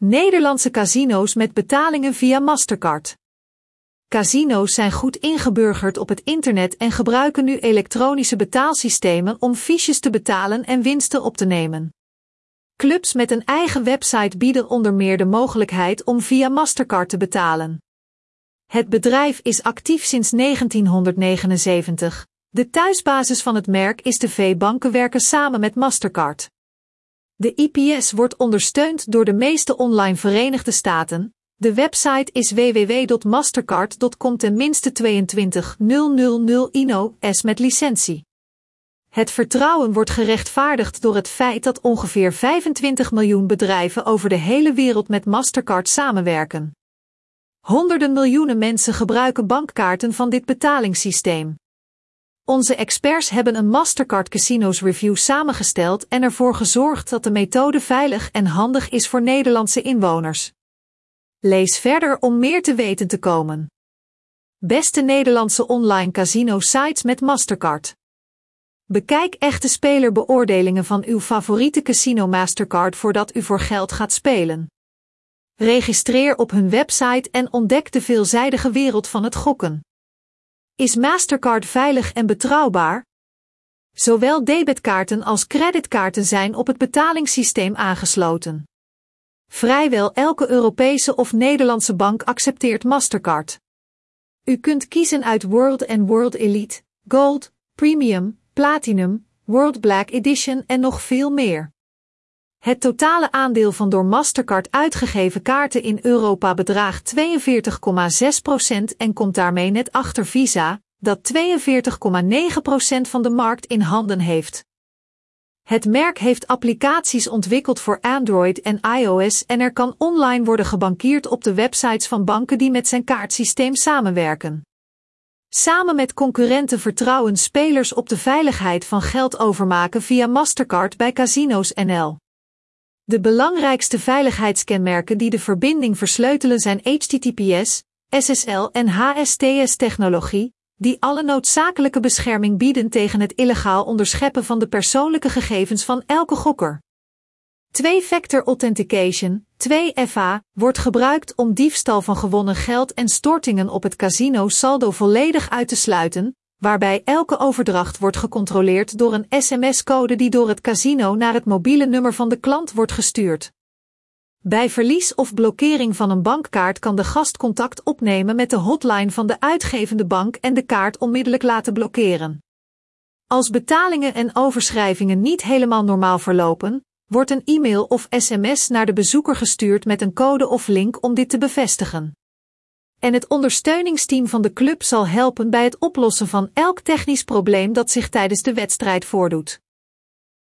Nederlandse casino's met betalingen via Mastercard. Casino's zijn goed ingeburgerd op het internet en gebruiken nu elektronische betaalsystemen om fiches te betalen en winsten op te nemen. Clubs met een eigen website bieden onder meer de mogelijkheid om via Mastercard te betalen. Het bedrijf is actief sinds 1979. De thuisbasis van het merk is de V-banken werken samen met Mastercard. De IPS wordt ondersteund door de meeste online Verenigde Staten. De website is www.mastercard.com ten minste 22000 INO S met licentie. Het vertrouwen wordt gerechtvaardigd door het feit dat ongeveer 25 miljoen bedrijven over de hele wereld met Mastercard samenwerken. Honderden miljoenen mensen gebruiken bankkaarten van dit betalingssysteem. Onze experts hebben een Mastercard Casinos Review samengesteld en ervoor gezorgd dat de methode veilig en handig is voor Nederlandse inwoners. Lees verder om meer te weten te komen. Beste Nederlandse online casino sites met Mastercard. Bekijk echte spelerbeoordelingen van uw favoriete casino Mastercard voordat u voor geld gaat spelen. Registreer op hun website en ontdek de veelzijdige wereld van het gokken. Is Mastercard veilig en betrouwbaar? Zowel debetkaarten als creditkaarten zijn op het betalingssysteem aangesloten. Vrijwel elke Europese of Nederlandse bank accepteert Mastercard. U kunt kiezen uit World en World Elite, Gold, Premium, Platinum, World Black Edition en nog veel meer. Het totale aandeel van door Mastercard uitgegeven kaarten in Europa bedraagt 42,6% en komt daarmee net achter Visa, dat 42,9% van de markt in handen heeft. Het merk heeft applicaties ontwikkeld voor Android en iOS en er kan online worden gebankierd op de websites van banken die met zijn kaartsysteem samenwerken. Samen met concurrenten vertrouwen spelers op de veiligheid van geld overmaken via Mastercard bij Casino's NL. De belangrijkste veiligheidskenmerken die de verbinding versleutelen zijn HTTPS, SSL en HSTS-technologie, die alle noodzakelijke bescherming bieden tegen het illegaal onderscheppen van de persoonlijke gegevens van elke gokker. Twee-factor authentication, 2FA, wordt gebruikt om diefstal van gewonnen geld en stortingen op het casino saldo volledig uit te sluiten, waarbij elke overdracht wordt gecontroleerd door een sms-code die door het casino naar het mobiele nummer van de klant wordt gestuurd. Bij verlies of blokkering van een bankkaart kan de gast contact opnemen met de hotline van de uitgevende bank en de kaart onmiddellijk laten blokkeren. Als betalingen en overschrijvingen niet helemaal normaal verlopen, wordt een e-mail of sms naar de bezoeker gestuurd met een code of link om dit te bevestigen. En het ondersteuningsteam van de club zal helpen bij het oplossen van elk technisch probleem dat zich tijdens de wedstrijd voordoet.